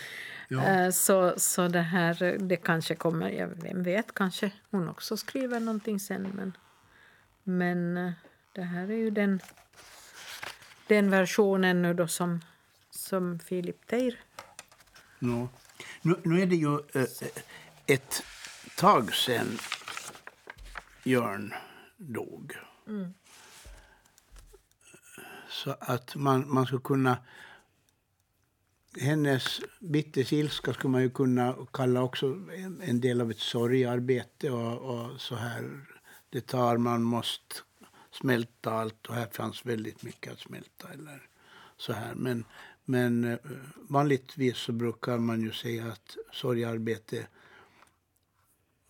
ja. Eh, Så, så det här, det kanske kommer, ja, vem vet, kanske hon också skriver någonting sen. Men, men eh, det här är ju den, den versionen nu då som, som Philip Teir Ja. Nu, nu är det ju eh, ett tag sedan Jörn dog. Så att man, man skulle kunna... Hennes Bittes ilska skulle man ju kunna kalla också en, en del av ett sorgarbete. Och, och så här, det tar, man måste smälta allt och här fanns väldigt mycket att smälta. Eller så här. Men, men eh, vanligtvis så brukar man ju säga att sorgarbete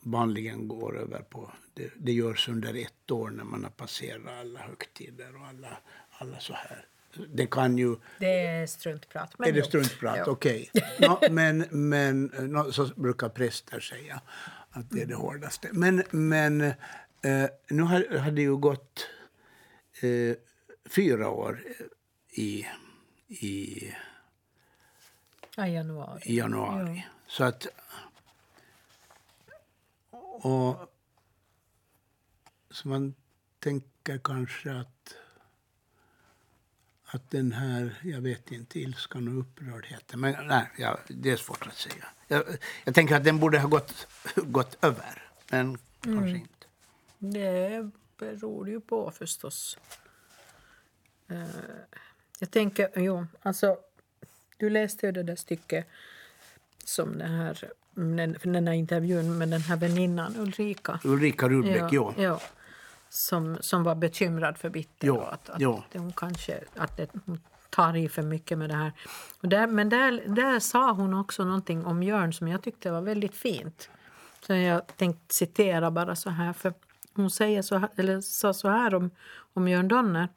vanligen går över på... Det, det görs under ett år när man har passerat alla högtider och alla, alla så här. Det kan ju... Det är struntprat. Men Är det struntprat? Okej. Nå, men men nå, så brukar präster säga att det är det hårdaste. Men, men eh, nu har, har det ju gått eh, fyra år i, i, Ja, januari. i januari. Så att... Och, så man tänker kanske att att den här, jag vet inte, ilskan och upprördheten, men nej, ja, det är svårt att säga. Jag, jag tänker att den borde ha gått, gått över, men kanske inte. Det beror ju på förstås. Eh, jag tänker, jo, alltså, du läste ju det där stycket som den här, den, här intervjun med den här väninnan Ulrika. Ulrika Rudbeck, ja. ja. Som, som var bekymrad för Bitter. Ja, att, att ja. hon kanske att det, hon tar i för mycket med det här. Och där, men där, där sa hon också någonting om Jörn som jag tyckte var väldigt fint. Så jag tänkte citera bara så här. För hon säger så eller sa så här om, om Jörn Donner.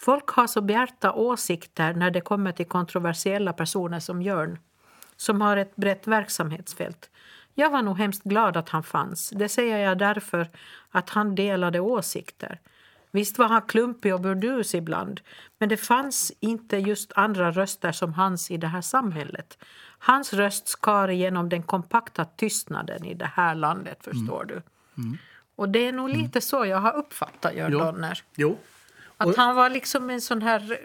Folk har så bjärta åsikter när det kommer till kontroversiella personer som Jörn som har ett brett verksamhetsfält. Jag var nog hemskt glad att han fanns. Det säger jag därför att han delade åsikter. Visst var han klumpig och burdus ibland, men det fanns inte just andra röster som hans i det här samhället. Hans röst skar igenom den kompakta tystnaden i det här landet, förstår du. Och det är nog lite så jag har uppfattat Jörn Jo. Donner. Jo. Att Och- han var liksom en sån här...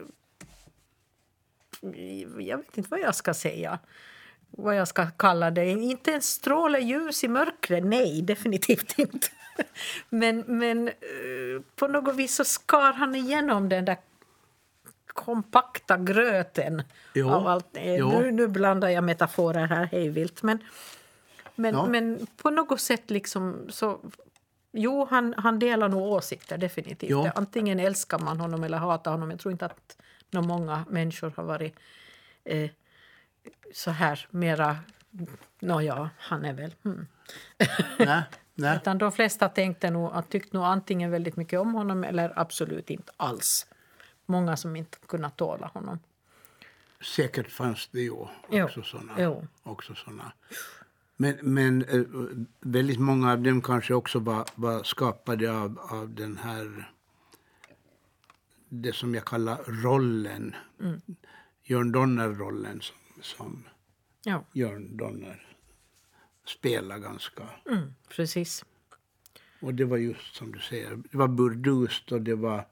Jag vet inte vad jag ska säga. Vad jag ska kalla det. Inte en stråle ljus i mörkret. Nej, definitivt inte. Men, men eh, på något vis så skar han igenom den där kompakta gröten. Jo, Av allt. Eh. Nu, nu blandar jag metaforer här hejvilt. Men, men, Ja. men på något sätt liksom så... Jo, han, han delar nog åsikter, definitivt. Jo. Antingen älskar man honom eller hatar honom. Jag tror inte att nå många människor har varit eh, så här mera... Nåja, han är väl... Hmm. Nej, nej. Utan de flesta tänkte nog, tyckte nog antingen väldigt mycket om honom eller absolut inte alls. Många som inte kunnat tåla honom. Säkert fanns det ju också såna. jo. Också såna. Men, men eh, väldigt många av dem kanske också var, var skapade av, av den här det som jag kallar rollen. Mm. Jörn Donner-rollen som, som Ja, Jörn Donner spelar ganska. mm, precis. Och det var just som du säger, det var burdust och det var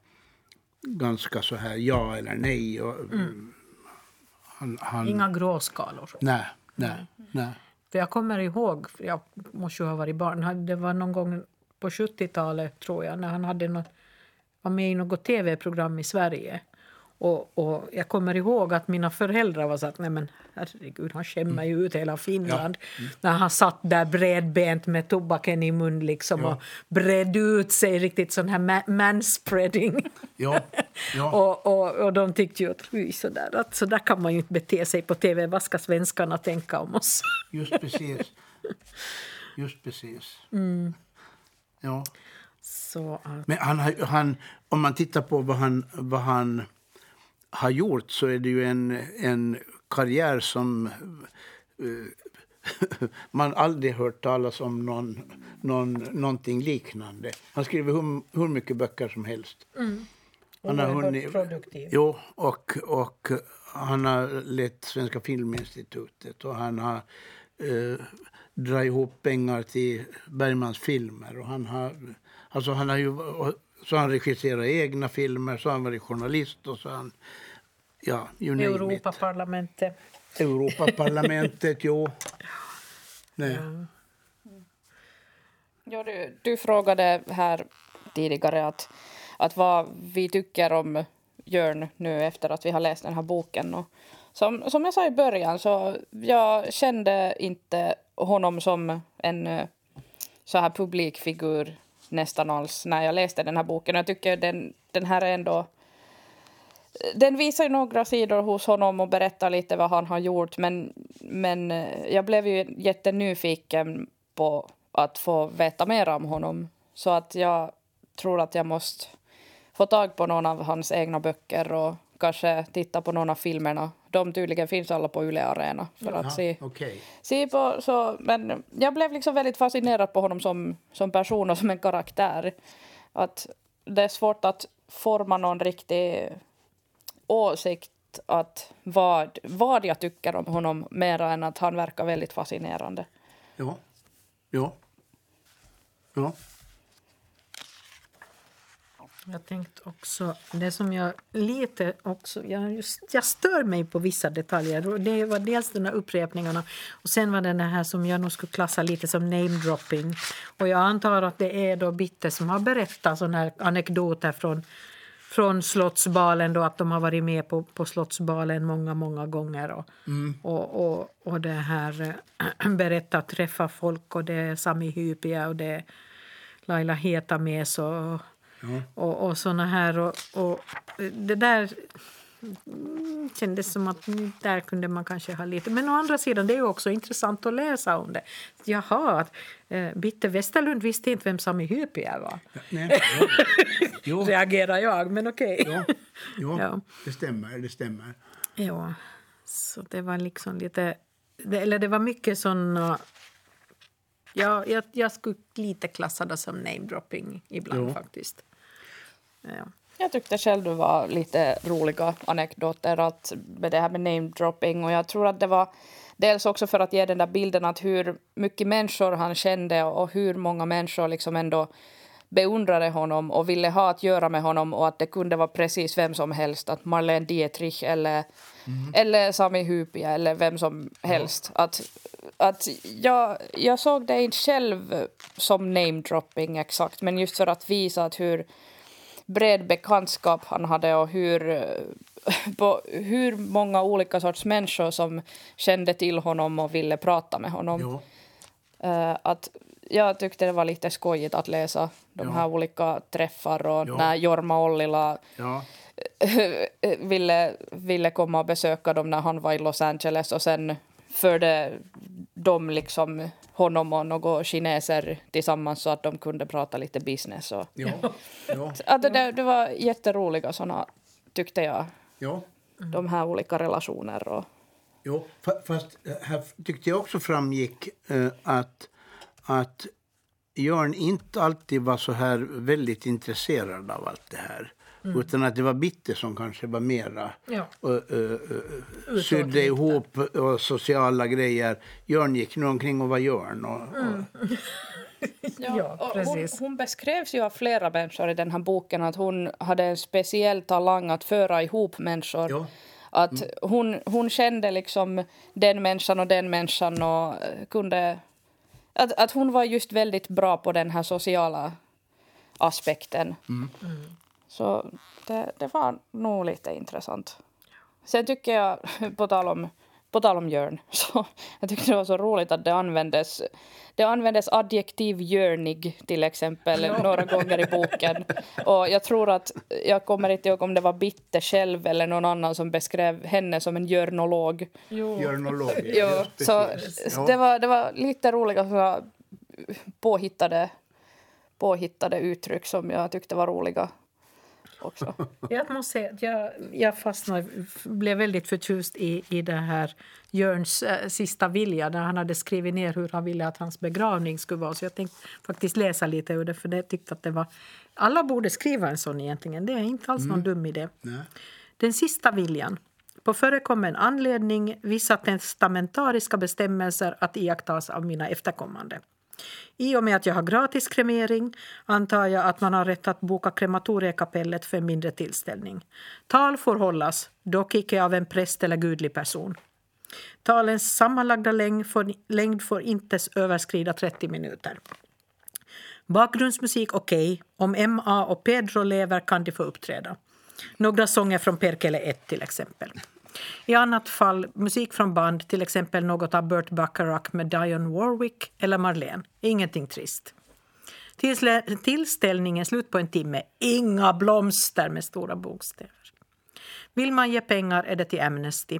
ganska så här ja eller nej. Och, han, han, Mm. Inga gråskalor. Nej, nej, nej. För jag kommer ihåg, jag måste ju ha varit barn, det var någon gång på 70-talet tror jag, när han hade något, var med i något tv-program i Sverige. Och, och jag kommer ihåg att mina föräldrar var så att nej men herregud, han skämmer ju ut hela Finland. När han satt där bredbent med tobaken i mun liksom och bredde ut sig riktigt sån här ma- manspreading. Ja, ja. Och, och, och de tyckte ju att "Oj, så där, att så där kan man ju inte bete sig på tv. Vad ska svenskarna tänka om oss? Just precis. Just precis. Mm. Ja. Så att, Men han, han, om man tittar på vad han, vad han har gjort så är det ju en, en karriär som eh, man aldrig hört talas om någon, någon, någonting liknande. Han skriver hur, hur mycket böcker som helst. Han har hunnit- produktiv. Jo, och, och han har lett Svenska Filminstitutet och han har eh, dragit ihop pengar till Bergmans filmer. Och han har, alltså han har ju, så han regisserat egna filmer, så han varit journalist och så han, ja, you name it. Europaparlamentet. Europaparlamentet, jo. Nej. Ja, du, du frågade här tidigare att, att vad vi tycker om Jörn nu efter att vi har läst den här boken. Och som, som jag sa i början så jag kände inte honom som en eh, så här publikfigur nästan alls när jag läste den här boken. Jag tycker den, den här är ändå den visar ju några sidor hos honom och berättar lite vad han har gjort. Men, men eh, jag blev ju jättenyfiken på att få veta mer om honom. Så att jag tror att jag måste få tag på någon av hans egna böcker och kanske titta på någon av filmerna. De tydligen finns alla på Yle Arena för att se, Okej. se på. Så, men jag blev liksom väldigt fascinerad på honom som, som person och som en karaktär. Att det är svårt att forma någon riktig åsikt att vad, vad jag tycker om honom mer än att han verkar väldigt fascinerande. Ja. Ja. Ja. Jag tänkte också, det som jag lite också, jag, just, jag stör mig på vissa detaljer. Det var dels de här upprepningarna och sen var det den här som jag nog skulle klassa lite som namedropping. Och jag antar att det är då Bitte som har berättat sådana här anekdoter från, från Slottsbalen då att de har varit med på, på Slottsbalen många, många gånger och, och, och, och det här äh, berättat, träffa folk och det är Sami Hypia och det är Laila Hetames och och, och såna här. Och, och det där kändes som att där kunde man kanske ha lite... Men å andra sidan, det är också intressant att läsa om det. Jaha, att eh, Bitte Westerlund visste inte vem Sami Hypia var. Nej, jo, jo, Reagerar jag, men okej. jo, jo Ja. det stämmer. Det stämmer. Ja, så det var liksom lite... Det, eller det var mycket såna... Ja, jag, jag skulle lite klassa det som namedropping ibland Jo. faktiskt. Ja. Jag tyckte själv det var lite roliga anekdoter att, med det här med namedropping. Och jag tror att det var dels också för att ge den där bilden att hur mycket människor han kände och hur många människor liksom ändå beundrade honom och ville ha att göra med honom och att det kunde vara precis vem som helst. Att Marlene Dietrich eller, eller Sami Hypia eller vem som helst. Att, att jag, jag såg det inte själv som namedropping exakt men just för att visa att hur bred bekantskap han hade och hur, på hur många olika sorts människor som kände till honom och ville prata med honom. Jo, Eh, att jag tyckte det var lite skojigt att läsa de Ja. här olika träffar och Ja. när Jorma Ollila ja, ville, ville komma och besöka dem när han var i Los Angeles och sen förde de liksom honom och några kineser tillsammans så att de kunde prata lite business. Och, jo, jo, att det, det var jätteroliga såna, tyckte jag, jo. de här olika relationer. Och, Jo, fa- fast eh, här tyckte jag också framgick eh, att, att Jörn inte alltid var så här väldigt intresserad av allt det här. Utan att det var Bitte som kanske var mera Ja. uh, uh, uh, sydde ihop och sociala grejer. Jörn gick nu omkring och var Jörn. Och, och, Ja, och hon, precis. hon beskrevs ju av flera människor i den här boken att hon hade en speciell talang att föra ihop människor. Ja. Att hon, hon kände liksom den människan och den människan och eh, kunde... Att, att hon var just väldigt bra på den här sociala aspekten. Så det, det var nog lite intressant. Sen tycker jag, på tal om, på tal om Jörn, så jag tyckte det var så roligt att det användes, det användes adjektiv Jörnig till exempel några gånger i boken. Och jag tror att, jag kommer inte ihåg om det var Bitte själv eller någon annan som beskrev henne som en jörnolog. Jörnolog. Jo, så Ja. det, var, det var lite roliga påhittade, påhittade uttryck som jag tyckte var roliga också. Jag måste säga att jag, jag fastnade, blev väldigt förtjust i, i det här Jörns eh, sista vilja när han hade skrivit ner hur han ville att hans begravning skulle vara. Så jag tänkte faktiskt läsa lite ur det för det tyckte att det var... Alla borde skriva en sån egentligen. Det är inte alls någon dum idé. Nej. Den sista viljan. På förekommen anledning vissa testamentariska bestämmelser att iakttas av mina efterkommande. I och med att jag har gratis kremering antar jag att man har rätt att boka krematoriekapellet för en mindre tillställning. Tal får hållas, dock icke av en präst eller gudlig person. Talens sammanlagda längd får, längd får inte överskrida 30 minuter. Bakgrundsmusik okej. Om MA och Pedro lever kan de få uppträda. Några sånger från Perkele 1 till exempel. I annat fall musik från band, till exempel något av Burt Bacharach med Dionne Warwick eller Marlene. Ingenting trist. Tillslä- Tillställningen slut på en timme. Inga blomster med stora bokstäver. Vill man ge pengar är det till Amnesty.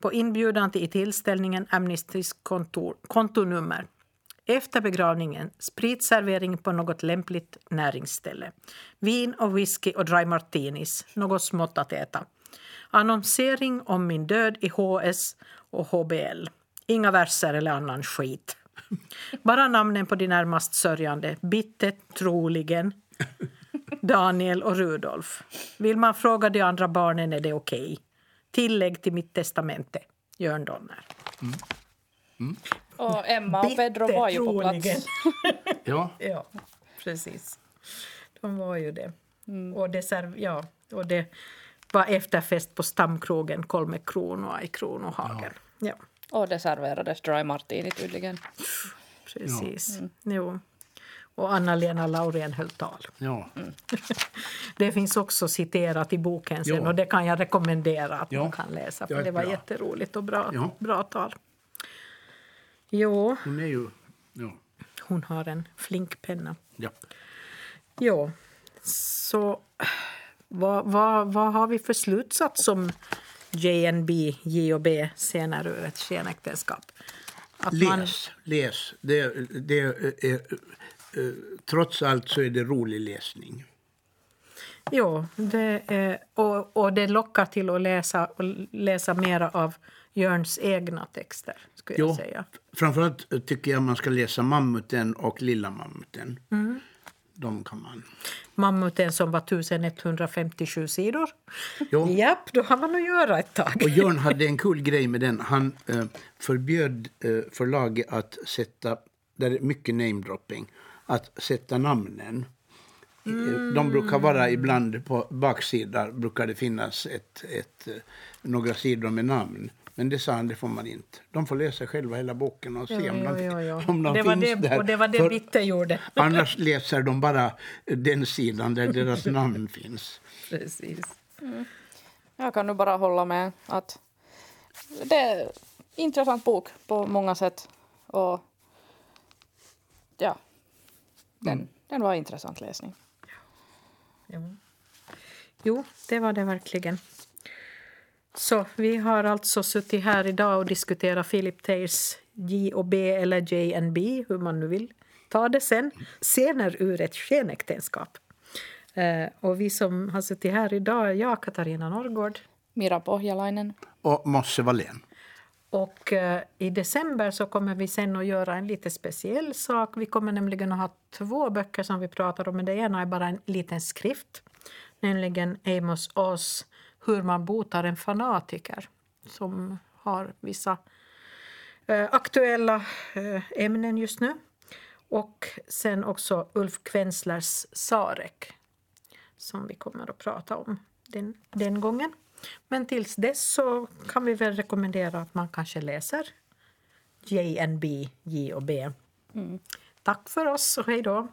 På inbjudan till tillställningen Amnestys kontor, kontonummer. Efter begravningen spritservering på något lämpligt näringsställe. Vin och whisky och dry martinis, något smått att äta. Annonsering om min död i HS och HBL. Inga verser eller annan skit. Bara namnen på de närmast sörjande. Bitte, troligen. Daniel och Rudolf. Vill man fråga de andra barnen är det okej. Tillägg till mitt testamente. Jörn Donner. Och Emma och Pedro var ju på plats. Ja. Ja, precis. De var ju det. Och, det ja, och det var efterfest på stamkrogen Kolme Kronoa i Kronohagen. Ja. Och det serverades dry martini tydligen. precis. Jo. Och Anna-Lena Laurén höll tal. Ja. Det finns också citerat i boken sen Ja. och det kan jag rekommendera att Ja. man kan läsa för Ja, det var bra. jätteroligt och bra, Ja. bra tal. Jo, Hon är ju... Ja. hon har en flink penna. ja. Jo, så vad, vad, vad har vi för slutsats om JNB, J och B senare ur ett skenäktenskap? Att man- Läs, läs. Det, det, är, är, eh, trots allt så är det rolig läsning. Jo, det är, och, och det lockar till att läsa, och läsa mera av Jörns egna texter, skulle jag Jo, säga. framförallt tycker jag man ska läsa Mammuten och Lilla Mammuten. De kan man. Mammuten som var 1157 sidor. Jo. Japp, då har man att göra ett tag. Och Jörn hade en kul grej med den. Han eh, förbjöd eh, förlaget att sätta, där är mycket namedropping, att sätta namnen. Eh, De brukar vara ibland på baksidan brukar det finnas ett, ett, eh, några sidor med namn. Men det sa han, det får man inte. De får läsa själva hela boken och se Jo, om jo, de, jo. om de det var finns det, där. Och det var det För Bitte gjorde. Annars läser de bara den sidan där deras namn finns. Precis. Jag kan nu bara hålla med att det är en intressant bok på många sätt. Och ja, den, den var intressant läsning. Jo. jo, det var det verkligen. Så vi har alltså suttit här idag och diskuterat Philip Tayers J och B eller JNB, hur man nu vill ta det sen, scener ur ett skenäktenskap. Eh, och vi som har suttit här idag är jag, Katarina Norrgård. Mira Pohjalainen. Och Mosse Wallén. Och eh, i december så kommer vi sen att göra en lite speciell sak. Vi kommer nämligen att ha två böcker som vi pratar om, men det ena är bara en liten skrift. Nämligen Amos Oz, Hur man botar en fanatiker, som har vissa eh, aktuella eh, ämnen just nu. Och sen också Ulf Kvenslers Sarek, som vi kommer att prata om den, den gången. Men tills dess så kan vi väl rekommendera att man kanske läser JNB, J och B. Tack för oss och hej då.